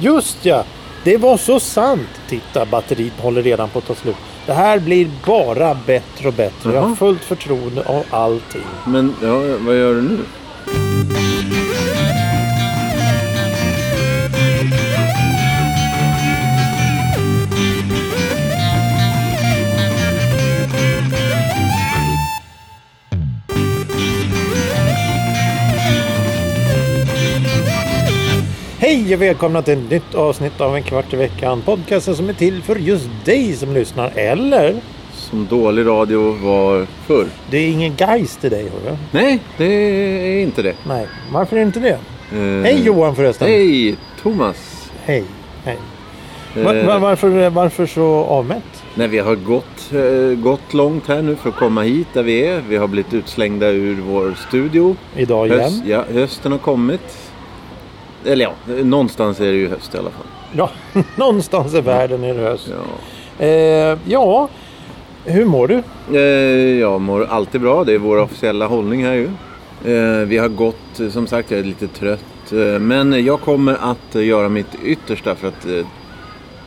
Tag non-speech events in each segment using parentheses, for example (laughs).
Just ja! Det var så sant! Titta, batteriet håller redan på att ta slut. Det här blir bara bättre och bättre. Jag har Jaha. fullt förtroende av allting. Men ja, vad gör du nu? Hej och välkomna till ett nytt avsnitt av En kvart i veckan. Podcasten som är till för just dig som lyssnar. Eller? Som dålig radio var förr. Det är ingen geist i dig, hörru. Nej, det är inte det. Nej, varför är det inte det? Eh, Hej Johan förresten. Hej Thomas. Hej. Hej. Va- Eh, va- varför, varför så avmätt? Nej, vi har gått, eh, gått långt här nu för att komma hit där vi är. Vi har blivit utslängda ur vår studio. Idag igen? Höst, ja, hösten har kommit. Eller ja, någonstans är det ju höst i alla fall. Ja, (laughs) någonstans i världen är det höst. Ja. Eh, ja, hur mår du? Eh, jag mår alltid bra. Det är vår officiella hållning här ju. Eh, vi har gått, som sagt, jag är lite trött. Eh, men jag kommer att göra mitt yttersta för att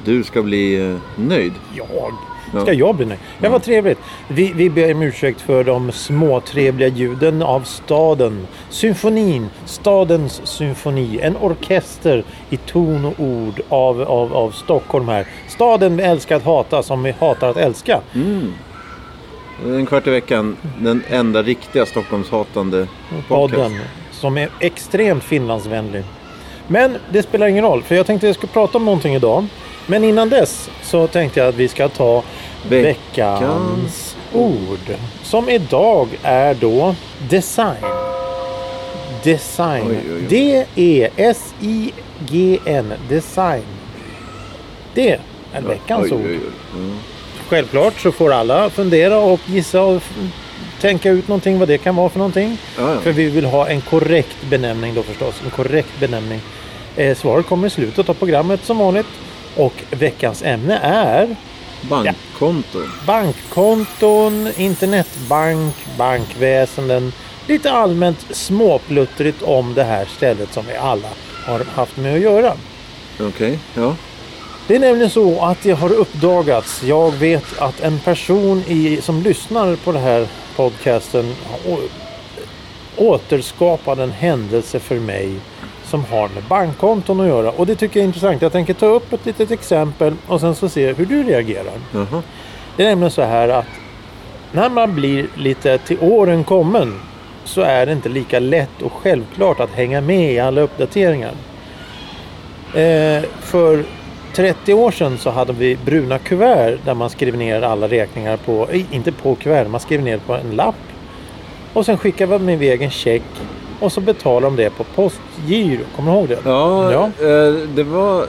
du ska bli nöjd. Jag? Ska jag bli nöjd? Ja, vad trevligt. Vi, vi ber om ursäkt för de små trevliga ljuden av staden. Symfonin, stadens symfoni. En orkester i ton och ord av, av, av Stockholm här. Staden vi älskar att hata som vi hatar att älska. Mm. En kvart i veckan, den enda riktiga Stockholmshatande podden som är extremt finlandsvänlig. Men det spelar ingen roll för jag tänkte jag skulle prata om någonting idag. Men innan dess så tänkte jag att vi ska ta Veckans veckans ord. Som idag är då design. Design. Oj, oj, oj. D-E-S-I-G-N. Design. Det är veckans ord. Mm. Självklart så får alla fundera och gissa och tänka ut någonting vad det kan vara för någonting. Ja, ja. För vi vill ha en korrekt benämning då förstås. En korrekt benämning. Eh, svaret kommer i slutet av programmet som vanligt. Och veckans ämne är Bankkonto. bankkonton, internetbank, bankväsenden. Lite allmänt småpluttrigt om det här stället som vi alla har haft med att göra. Okej, ja. Det är nämligen så att det har uppdagats. Jag vet att en person i, som lyssnar på den här podcasten å- återskapade en händelse för mig som har med bankkonton att göra. Och det tycker jag är intressant. Jag tänker ta upp ett litet exempel och sen så se hur du reagerar. Jaha. Det är nämligen så här att när man blir lite till åren kommen så är det inte lika lätt och självklart att hänga med i alla uppdateringar. Eh, för 30 år sedan så hade vi bruna kuvert där man skrev ner alla räkningar på, eh, inte på kuvert, man skrev ner på en lapp. Och sen skickade man iväg en check och så betalade de det på postgiro. Kommer du ihåg det? Ja, Ja. Eh, det var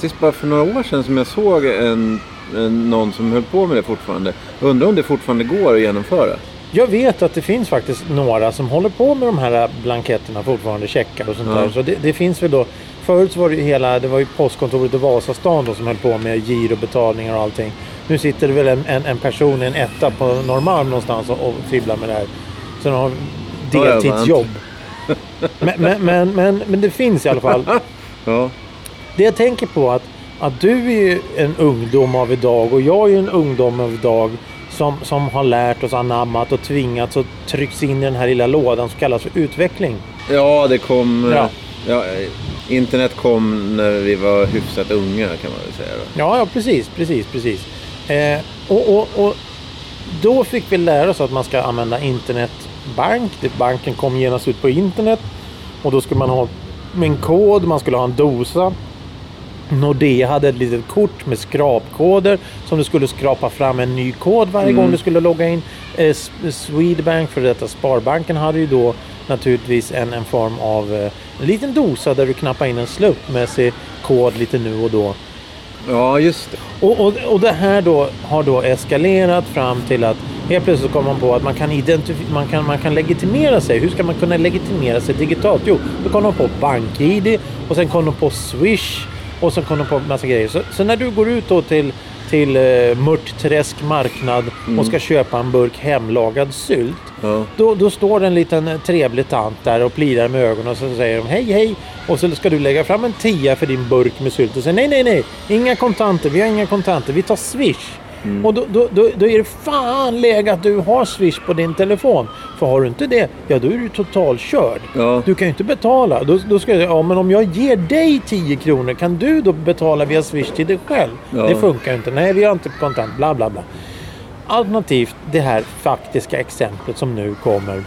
tills bara för några år sedan som jag såg en, en, någon som höll på med det fortfarande. Undrar om det fortfarande går att genomföra. Jag vet att det finns faktiskt några som håller på med de här blanketterna fortfarande, checkar och sånt Ja. där. Så det, det finns väl då. Förut så var det hela, det var ju postkontoret i Vasastan då som höll på med girobetalningar och allting. Nu sitter det väl en, en, en person i en etta på Norrmalm någonstans och, och fibblar med det här. Så de har deltidsjobb. Men, men, men, men, men det finns i alla fall. (laughs) Ja, Det jag tänker på att, att du är ju en ungdom av idag och jag är ju en ungdom av idag som, som har lärt oss anammat och tvingats och tryckts in i den här lilla lådan som kallas för utveckling. ja det kom... Ja. Ja. internet kom när vi var hyfsat unga kan man väl säga. Då. Ja, ja precis, precis, precis. Eh, och, och, och då fick vi lära oss att man ska använda internetbank. Det- Banken kom genast ut på internet. Och då skulle man ha en kod, man skulle ha en dosa. Nordea hade ett litet kort med skrapkoder som du skulle skrapa fram en ny kod varje Mm. gång du skulle logga in. Eh, Swedbank, för detta Sparbanken, hade ju då naturligtvis en, en form av eh, en liten dosa där du knappar in en slumpmässig kod lite nu och då. Ja, just det. Och, och, och det här då har då eskalerat fram till att helt plötsligt kom man på att man kan, identif- man kan, man kan legitimera sig. Hur ska man kunna legitimera sig digitalt? Jo, då kom de på BankID och sen kom de på Swish och sen kom de på massa grejer. Så, så när du går ut då till, till eh, Mörtträsk marknad och ska köpa en burk hemlagad sylt Ja. Då, då står det en liten eh, trevlig tant där och plirar med ögonen och så säger de hej hej. Och så ska du lägga fram en tia för din burk med sylt och säger nej nej nej. Inga kontanter, vi har inga kontanter, vi tar swish. Mm. Och då, då, då, då är det fan läge att du har swish på din telefon. För har du inte det, ja då är du totalkörd. Ja. Du kan ju inte betala. Då, då ska jag, ja men om jag ger dig 10 kronor, kan du då betala via swish till dig själv? Ja. Det funkar ju inte. Nej, vi har inte kontant. Bla bla bla. Alternativt det här faktiska exemplet som nu kommer.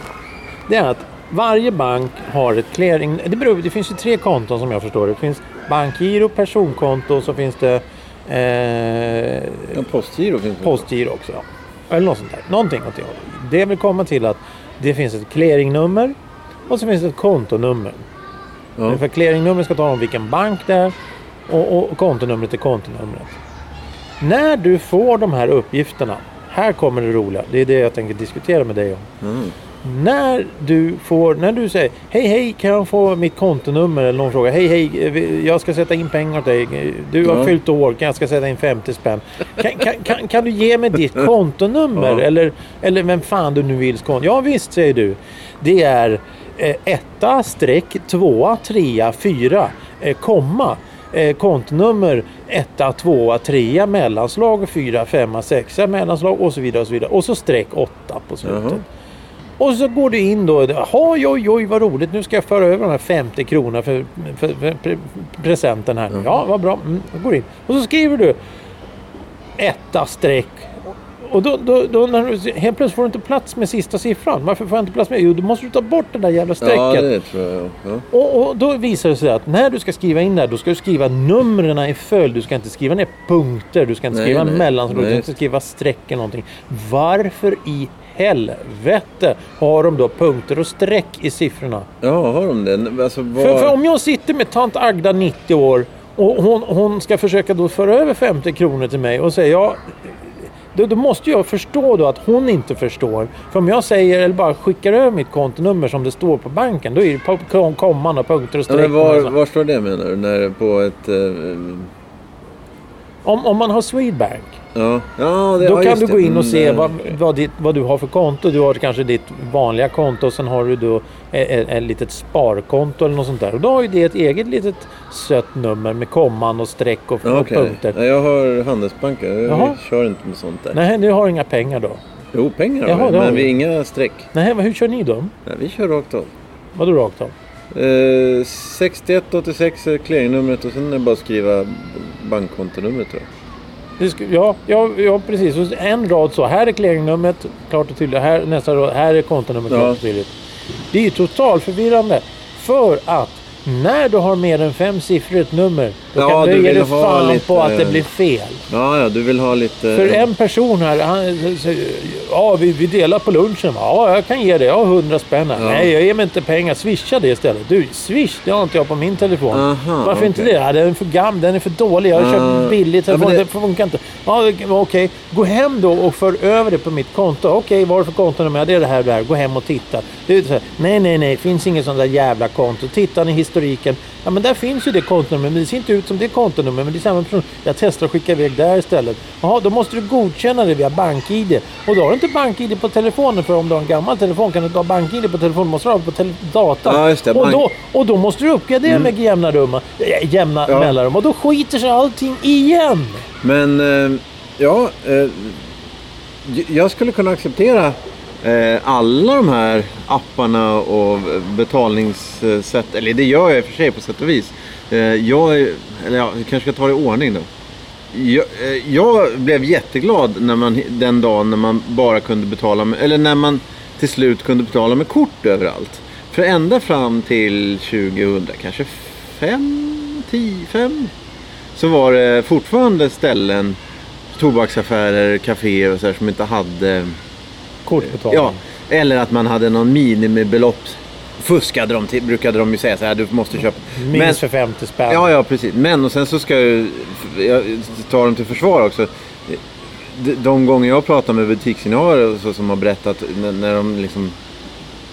Det är att varje bank har ett clearing... Det, beror, det finns ju tre konton som jag förstår det. Det finns bankgiro, personkonto och så finns det eh, Ja, postgiro finns det. postgiro också. Ja. Eller något sånt där. Någonting åt det hållet. Det vill komma till att det finns ett clearingnummer och så finns det ett kontonummer. Ja. För clearingnumret ska tala om vilken bank det är och, och kontonumret är kontonumret. När du får de här uppgifterna, här kommer det roliga, det är det jag tänker diskutera med dig om. Mm. När du får, när du säger hej hej kan jag få mitt kontonummer eller någon frågar hej hej eh, jag ska sätta in pengar åt dig. Du har Ja. fyllt år, kan jag ska sätta in 50 spänn. Kan, kan, kan, kan du ge mig ditt (laughs) kontonummer Ja. eller, eller vem fan du nu vill? Ja visst säger du. Det är eh, etta streck tvåa trea fyra eh, komma eh, kontonummer 1, 2, 3, mellanslag 4, 5, 6, mellanslag och så vidare. Och så vidare. Och så streck 8 på slutet. Jaha. Och så går du in då. Jaha, oj, oj, vad roligt. Nu ska jag föra över de här 50 kronorna för, för, för pre presenten här. Ja, vad bra. Mm, går in. Och så skriver du etta streck. Och då, då, då när du, helt plötsligt får du inte plats med sista siffran. Varför får jag inte plats med? Jo, då måste du ta bort det där jävla strecket. Ja, det tror jag. Ja. Och, och då visar det sig att när du ska skriva in det här, då ska du skriva numren i följd. Du ska inte skriva ner punkter, du ska inte Nej, skriva nej. du ska inte skriva streck eller någonting. Varför i helvete har de då punkter och streck i siffrorna? ja, har de det? Alltså, var... För, för om jag sitter med tant Agda 90 år och hon, hon ska försöka då föra över 50 kronor till mig och säger ja då, då måste jag förstå då att hon inte förstår. För om jag säger eller bara skickar över mitt kontonummer som det står på banken då är det på kom- komman och punkter och ja, streck. men var, var står det menar du? När på ett... eh, Om, om man har Swedbank, ja, ja, det, då ja, kan du gå in och Mm, se vad, vad, ditt, vad du har för konto. Du har kanske ditt vanliga konto och sen har du då ett, ett, ett litet sparkonto eller något sånt där. Och då har ju det ett eget litet sött nummer med komman och streck och, Ja, och punkter. Ja, jag har Handelsbanken. Jag Jaha. kör inte med sånt där. Nej, du har inga pengar då. Jo, pengar har Jaha, vi, men vi. vi inga streck. Nej, hur kör ni då? Nej, vi kör rakt av. Vadå rakt av? Eh, 6186 är clearingnumret och sen är det bara att skriva bankkontonumret tror jag. Ja, ja, ja, precis. Och En rad så. Här är clearingnumret, klart och tydligt. Här, nästa rad, här är kontonumret, Ja. klart och tydligt. Det är ju totalt förvirrande. För att när du har mer än fem siffror i ett nummer, då Ja, kan du du ge vill dig ha fan lite- på att det blir fel. Ja, ja, du vill ha lite... För en person här, han säger ja vi, vi delar på lunchen. Ja, jag kan ge det. Jag har 100 spänn. Ja. Nej, jag ger mig inte pengar. Swisha det istället. Du, swish, det har inte jag på min telefon. Aha, Varför inte okej. det? Ja, den är för gammal, den är för dålig. Jag har Ah. köpt billig Ja, telefon, det- det funkar inte. Ja, okej. Gå hem då och för över det på mitt konto. Okej, vad är det för kontonummer? Ja, det är det här och det här. Gå hem och titta. Det är så här, nej, nej, nej, finns inget sånt där jävla konto. Titta ni historiken. Ja, men där finns ju det kontonumret, men det ser inte ut som det kontonummer, men det är samma person. Jag testar att skicka iväg där istället. Jaha, då måste du godkänna det via BankID. Och då har du inte BankID på telefonen, för om du har en gammal telefon kan du inte ha BankID på telefonen, måste du ha det på datan. Ja, det, och, då, och då måste du uppgradera med jämna, rumma, äh, jämna Ja. mellanrum. Och då skiter sig allting igen. Men eh, ja, eh, jag skulle kunna acceptera eh, alla de här apparna och betalningssätt. Eller det gör jag i och för sig på sätt och vis. Eh, jag, eller ja, vi kanske ska ta det i ordning då. Jag, eh, jag blev jätteglad när man, den dagen när man bara kunde betala med, eller när man till slut kunde betala med kort överallt. För ända fram till 2000, kanske 5, 10, 5 så var det fortfarande ställen, tobaksaffärer, kaféer och så här som inte hade... Kortbetalning. Ja, eller att man hade någon minimibelopp. Fuskade de till, brukade de ju säga så här, du måste köpa. Minst för 50 spänn. Ja, ja, precis. Men och sen så ska jag jag ta dem till försvar också. De, de gånger jag pratar med butiksinnehavare så, som har berättat när, när de liksom...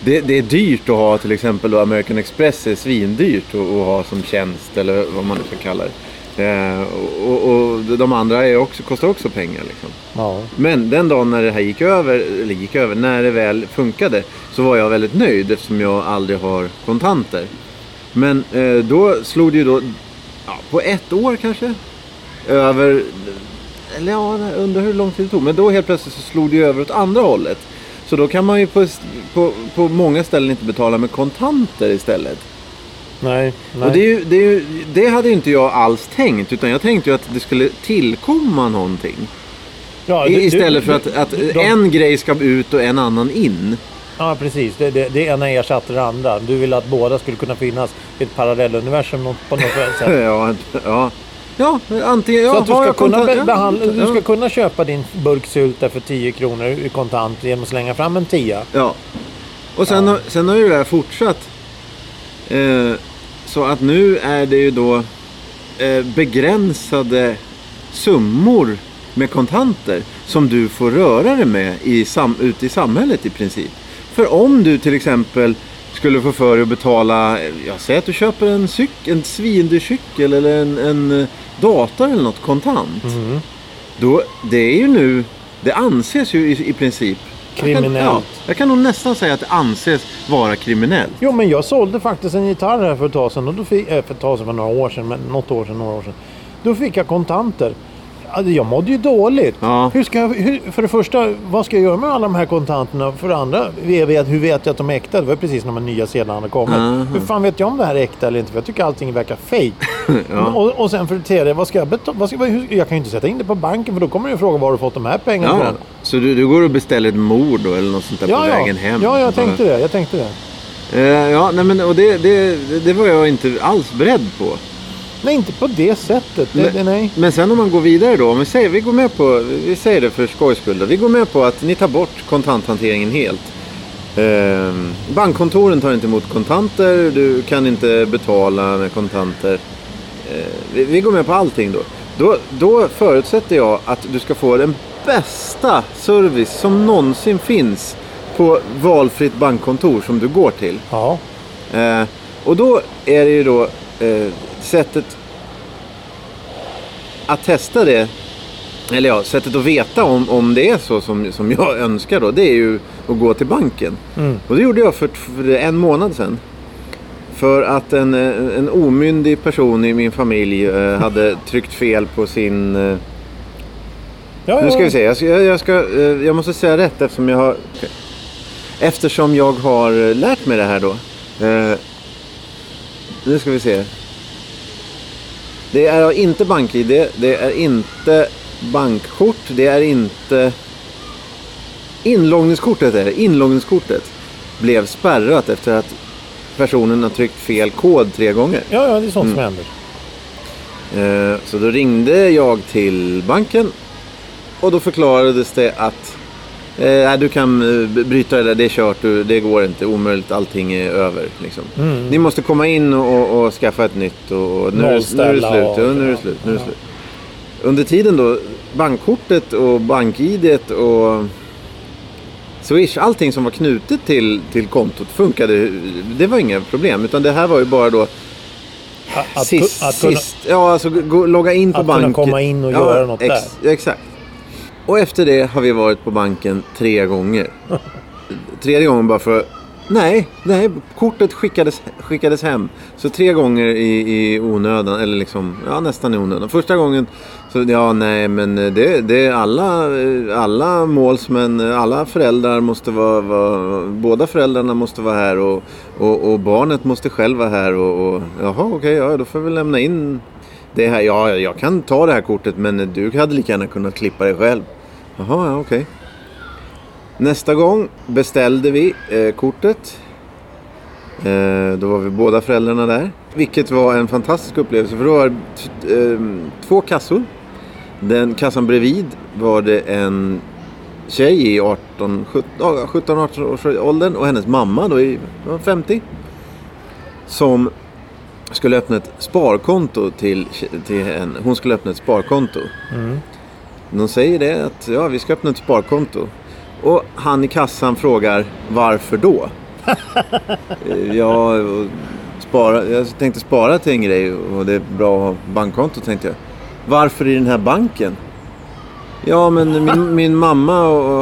Det, det är dyrt att ha till exempel American Express är svindyrt att, att ha som tjänst eller vad man nu ska kalla det. Eh, och, och de andra är också, kostar också pengar. Liksom. Ja. Men den dagen när det här gick över, eller gick över, när det väl funkade så var jag väldigt nöjd eftersom jag aldrig har kontanter. Men eh, då slog det ju då, ja, på ett år kanske, över, eller ja, under hur lång tid det tog. Men då helt plötsligt så slog det ju över åt andra hållet. Så då kan man ju på, på, på många ställen inte betala med kontanter istället. Nej, nej. Och det, är ju, det, är ju, det hade inte jag alls tänkt. Utan jag tänkte ju att det skulle tillkomma någonting. ja, du- istället du- för att, att en grej ska ut och en annan in. Ja, precis. Det, det, det ena ersatte det andra. Du ville att båda skulle kunna finnas i ett parallelluniversum på något sätt. (laughs) Ja, ja. ja antingen... Ja, Så att du ska, kunna ja, behandla, du ska kunna köpa din burk sylta för 10 kronor i kontant genom att slänga fram en tia. Ja. Och sen, Ja. har, sen har ju det här fortsatt. Eh, så att nu är det ju då eh, begränsade summor med kontanter som du får röra dig med i sam, ute i samhället i princip. För om du till exempel skulle få för dig att betala, jag säger att du köper en, cyk, en svindyr cykel eller en, en eh, dator eller något kontant. Mm. Då, det är ju nu, det anses ju i, i princip Jag kan, Kriminellt. ja, jag kan nog nästan säga att det anses vara kriminellt. Jo, men jag sålde faktiskt en gitarr här för ett tag sedan. Och då fick, äh, för ett tag sedan, för några år sedan, men något år sedan, några år sedan. Då fick jag kontanter. Alltså, Jag mådde ju dåligt. Ja. Hur ska jag, hur, för det första, vad ska jag göra med alla de här kontanterna? För det andra, vet, hur vet jag att de är äkta? Det var precis när de nya sedlarna hade kommit. Aha. Hur fan vet jag om det här är äkta eller inte? För jag tycker allting verkar fake. (laughs) Ja. och, och sen för det tredje, vad ska jag betala? Vad ska, vad, hur, jag kan ju inte sätta in det på banken för då kommer de ju fråga var du fått de här pengarna Ja, ifrån? Så du, du går och beställer ett mord då eller något sånt där på Ja, ja. vägen hem? ja, jag tänkte det. Jag tänkte det. Eh, ja, nej, men, och det, det, det var jag inte alls beredd på. Nej, inte på det sättet. Det, Men- det, nej. Men sen om man går vidare då, om vi säger, vi går med på, vi säger det för skojs skull vi går med på att ni tar bort kontanthanteringen helt. Eh, bankkontoren tar inte emot kontanter, du kan inte betala med kontanter. Eh, vi, vi går med på allting då. då. Då förutsätter jag att du ska få den bästa service som någonsin finns på valfritt bankkontor som du går till. Ja. Eh, och då är det ju då eh, sättet att testa det. Eller ja, sättet att veta om, om det är så som, som jag (laughs) önskar då. Det är ju att gå till banken. Mm. Och det gjorde jag för, för en månad sedan. För att en, eh, en omyndig person i min familj eh, hade tryckt fel på sin... Ja, nu ska vi se, jag, ska, jag, ska, eh, jag måste säga rätt eftersom jag har... Eftersom jag har eh, lärt mig det här då. Eh, nu ska vi se. Det är inte BankID, det är inte bankkort, det är inte... Inloggningskortet är det. Inloggningskortet blev spärrat efter att personen har tryckt fel kod tre gånger. Ja, ja, det är sånt Mm. som händer. Eh, Så då ringde jag till banken och då förklarades det att eh, du kan eh, bryta det där, det är kört, du, det går inte, omöjligt, allting är över. Liksom. Mm. Ni måste komma in och, och skaffa ett nytt och, och nu, är nu är det slut. och- Ja, nu är det ja. slut, nu är det Ja. slut. Under tiden då, bankkortet och bank-id och Swish, allting som var knutet till, till kontot funkade. Det var inga problem. Utan det här var ju bara då Att, att, sist, att kunna, sist, ja alltså gå, logga in på Att kunna banken. komma in och göra något ex, Exakt. Och efter det har vi varit på banken tre gånger. Tredje gången bara för Nej, nej, kortet skickades, skickades hem. Så tre gånger i, i onödan, eller liksom, ja nästan i onödan. Första gången, så ja nej men det, det är alla, alla målsmän, alla föräldrar måste vara, vara båda föräldrarna måste vara här och, och, och barnet måste själv vara här och, och jaha okej, ja då får vi lämna in det här. Ja, jag kan ta det här kortet men du hade lika gärna kunnat klippa det själv. Jaha, ja okej. Nästa gång beställde vi eh, kortet. Eh, då var vi båda föräldrarna där. Vilket var en fantastisk upplevelse för då var det eh, två kassor. Den kassan bredvid var det en tjej i 17-18 års åldern och hennes mamma då i 50. Som skulle öppna ett sparkonto till, till henne. Hon skulle öppna ett sparkonto. mm. De säger det att ja, vi ska öppna ett sparkonto. Och han i kassan frågar varför då? (laughs) Ja, spara, jag tänkte spara till en grej och det är bra att ha bankkonto tänkte jag. Varför i den här banken? Ja men min, (laughs) min mamma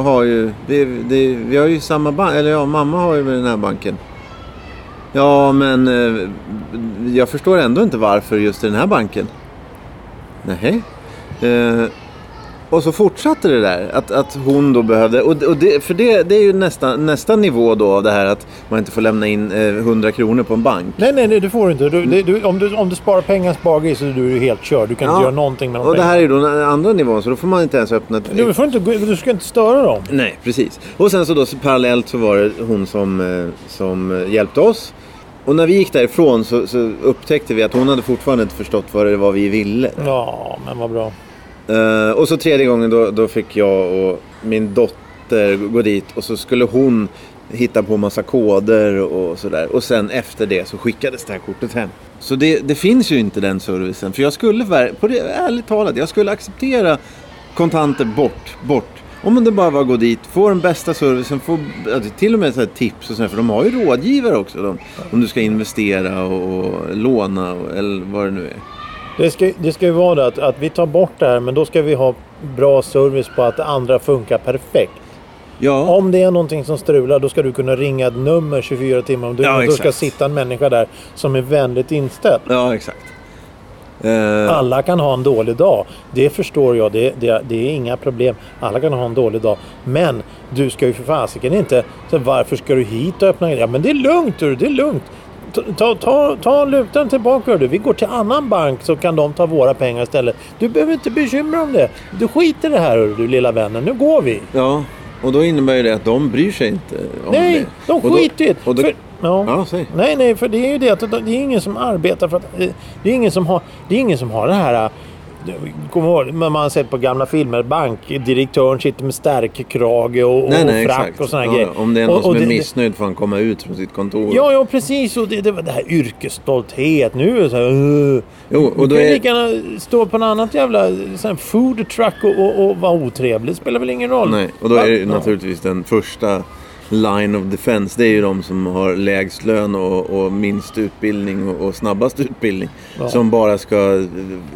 har ju, det, det, vi har ju samma bank, eller ja mamma har ju den här banken. Ja men eh, jag förstår ändå inte varför just i den här banken. Nej. Och så fortsatte det där. Att, att hon då behövde... Och, och det, för det, det är ju nästa, nästa nivå då av det här att man inte får lämna in eh, 100 kronor på en bank. Nej, nej, nej, du får inte. Du, det- du, om, du, om du sparar pengar spargris så är du helt körd. Du kan Ja. inte göra någonting med de Och det pengarna. här är då den andra nivån så då får man inte ens öppna... ett- Du, får inte, du ska inte störa dem. Nej, precis. Och sen så då så parallellt så var det hon som, eh, som hjälpte oss. Och när vi gick därifrån så, så upptäckte vi att hon hade fortfarande inte förstått vad det var vi ville. Ja, men vad bra. Uh, och så tredje gången då, då fick jag och min dotter gå dit och så skulle hon hitta på massa koder och sådär. Och sen efter det så skickades det här kortet hem. Så det, det finns ju inte den servicen. För jag skulle, på det, ärligt talat, jag skulle acceptera kontanter bort, bort. Om det bara var att gå dit, få den bästa servicen, få alltså, till och med så här tips och sådär. För de har ju rådgivare också. De, om du ska investera och, och låna och, eller vad det nu är. Det ska, det ska ju vara det att, att vi tar bort det här men då ska vi ha bra service på att det andra funkar perfekt. Ja, Om det är någonting som strular då ska du kunna ringa ett nummer 24 timmar om dygnet. Ja, då ska sitta en människa där som är vänligt inställd. ja exakt. Eh, Alla kan ha en dålig dag. Det förstår jag. Det, det, det är inga problem. Alla kan ha en dålig dag. Men du ska ju för fasiken inte... Så varför ska du hit och öppna... Ja men det är lugnt du. Det är lugnt. Ta, ta, ta, ta lutan tillbaka du. Vi går till annan bank så kan de ta våra pengar istället. Du behöver inte bekymra dig om det. Du skiter i det här du lilla vännen. Nu går vi. Ja, och då innebär ju det att de bryr sig inte om Nej, det. de Och då- skiter i det. Ja. Ja, säg. Nej, nej, för det är ju det att det är ingen som arbetar för att... Det är ingen som har, det är ingen som har det här... Kommer ihåg, men man har sett på gamla filmer, bankdirektören sitter med stärkkrage och, och Nej, nej, frack exakt. och såna Ja, grejer. Om det är någon Och- som och är det- missnöjd får han komma ut från sitt kontor. Ja, ja precis. Och det, det, det här yrkesstolthet. Nu är så här... Uh, Jo, och då kan är- lika gärna stå på en annat jävla sån food truck och, och, och vara otrevlig. Det spelar väl ingen roll. Nej, och då är det naturligtvis den första line of defense. Det är ju de som har lägst lön och, och minst utbildning och, och snabbast utbildning. Ja. Som bara ska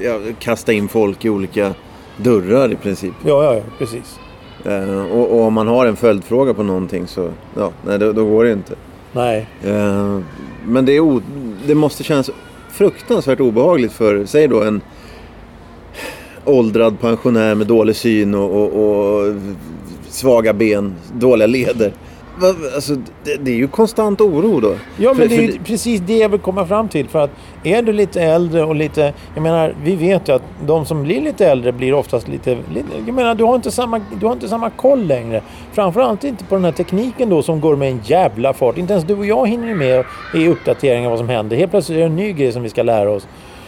ja, kasta in folk i olika dörrar i princip. Ja, ja, ja, precis. Eh, och, och om man har en följdfråga på någonting så ja, nej, då, då går det inte. Nej. Eh, men det, o- det måste kännas fruktansvärt obehagligt för, säg då en åldrad pensionär med dålig syn och, och, och svaga ben, dåliga leder. Va- Alltså, det, det är ju konstant oro då. Ja, men För- det är för precis det jag vill komma fram till. För att är du lite äldre och lite... Jag menar, vi vet ju att de som blir lite äldre blir oftast lite... lite jag menar, du har, inte samma, du har inte samma koll längre. Framförallt inte på den här tekniken då som går med en jävla fart. Inte ens du och jag hinner med i uppdateringar vad som händer. Helt plötsligt är det en ny grej som vi ska lära oss.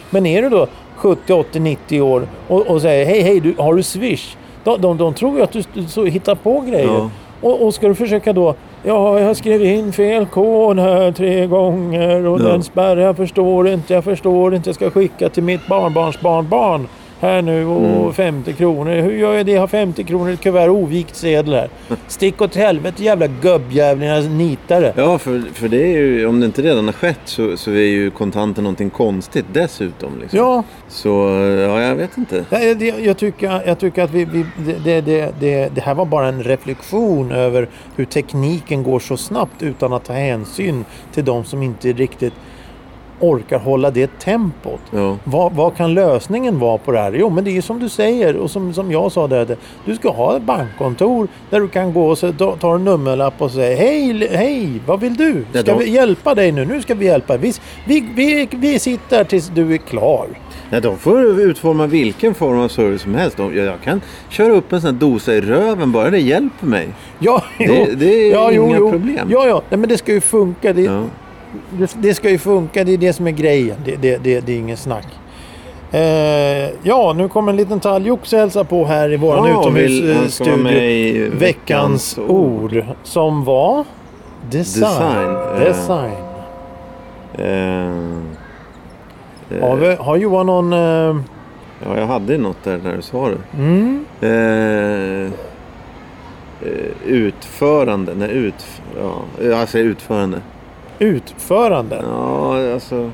Men är du då 70, 80, 90 år och, och säger hej, hej, du, har du Swish? De, de, de tror ju att du, du så hittar på grejer. Ja. Och, och ska du försöka då, ja jag skrivit in fel kod här tre gånger och Ja. den spärrar, jag förstår inte, jag förstår inte, jag ska skicka till mitt barnbarns barnbarn här nu och Mm. 50 kronor. Hur gör jag det? Jag har 50 kronor i ett kuvert ovikt sedel här. Stick åt helvete jävla gubbjävlingar nitare. Ja, för, för det är ju, om det inte redan har skett så, så är ju kontanter någonting konstigt dessutom. Liksom. Ja, Så, ja, jag vet inte. Nej, det, jag, tycker, jag tycker att vi, vi, det, det, det, det här var bara en reflektion över hur tekniken går så snabbt utan att ta hänsyn till de som inte riktigt orkar hålla det tempot. Ja. Vad, vad kan lösningen vara på det här? Jo, men det är som du säger och som, som jag sa där. Du ska ha ett bankkontor där du kan gå och så ta- tar en nummerlapp och säger hej, hej, vad vill du? Ska vi hjälpa dig nu? Nu ska vi hjälpa dig. Vi, vi, vi, vi sitter tills du är klar. Ja, de får utforma vilken form av service som helst. De, jag kan köra upp en sån här dosa i röven bara det hjälper mig. Ja, Det- jo. det är ja, jo, inga jo. problem. Ja, ja. Nej, men det ska ju funka. Det, Ja. Det, ska ju funka. Det är det som är grejen. Det, det, det, det är ingen snack. Eh, ja, nu kommer en liten talgoxe hälsa på här i våran Ja, utomhusstudio. Veckans ord. Som var design. Design, eh. Design. Eh, Har, vi, har Johan någon... Eh, ja, jag hade något där när du sa det. mm, utförande. Nej, ut, ja, alltså utförande. Utförande. Ja, alltså...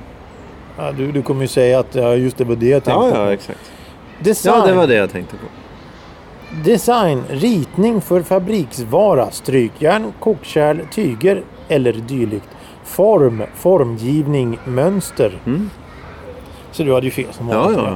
Ja, du, du kommer ju säga att ja, just det var det jag tänkte Ja, på. ja, exakt. Design, Ja, det var det jag tänkte på. design, ritning för fabriksvara, strykjärn, kokkärl, tyger eller dylikt. Form, formgivning, mönster. Mm. Så du hade ju fel som Ja, vanligt. ja.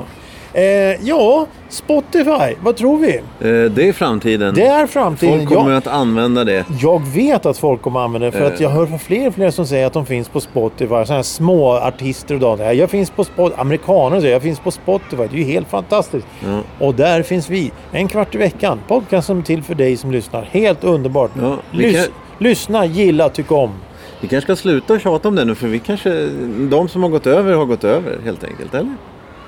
Eh, ja, Spotify, vad tror vi? Eh, det är framtiden. Det är framtiden. Folk kommer Jag, att använda det. jag vet att folk kommer använda det för att Eh. jag hör från fler och fler som säger att de finns på Spotify. Sådana här små artister och dagar. Jag finns på Spotify. Amerikaner säger jag finns på Spotify. Det är ju helt fantastiskt. Ja. Och där finns vi. En kvart i veckan. Podcast som är till för dig som lyssnar. Helt underbart. Ja, Lys- kan- Lyssna, gilla, tyck om. Vi kanske ska sluta tjata om det nu för vi kanske... De som har gått över har gått över helt enkelt, eller?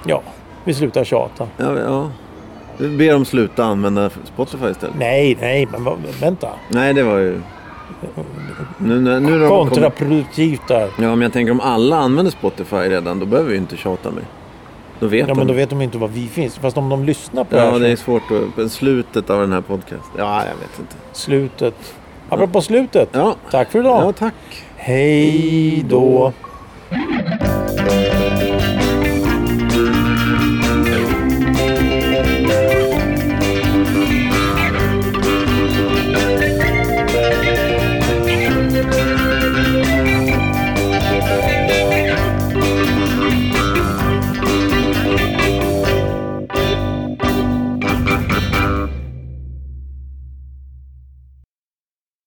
Ja, vi slutar tjata. Ja, ja. Vi ber dem sluta använda Spotify istället. Nej, nej, men vänta. Nej, det var ju... Nu, nu, nu. Kontraproduktivt där. Ja, men jag tänker om alla använder Spotify redan, då behöver vi ju inte tjata mer. Då vet Ja, de. men då vet de inte var vi finns. Fast om de lyssnar på det Ja, här det är svårt att... Slutet av den här podcasten. Ja, jag vet inte. slutet. Apropå slutet. Ja, Tack för idag. ja tack. Hej då.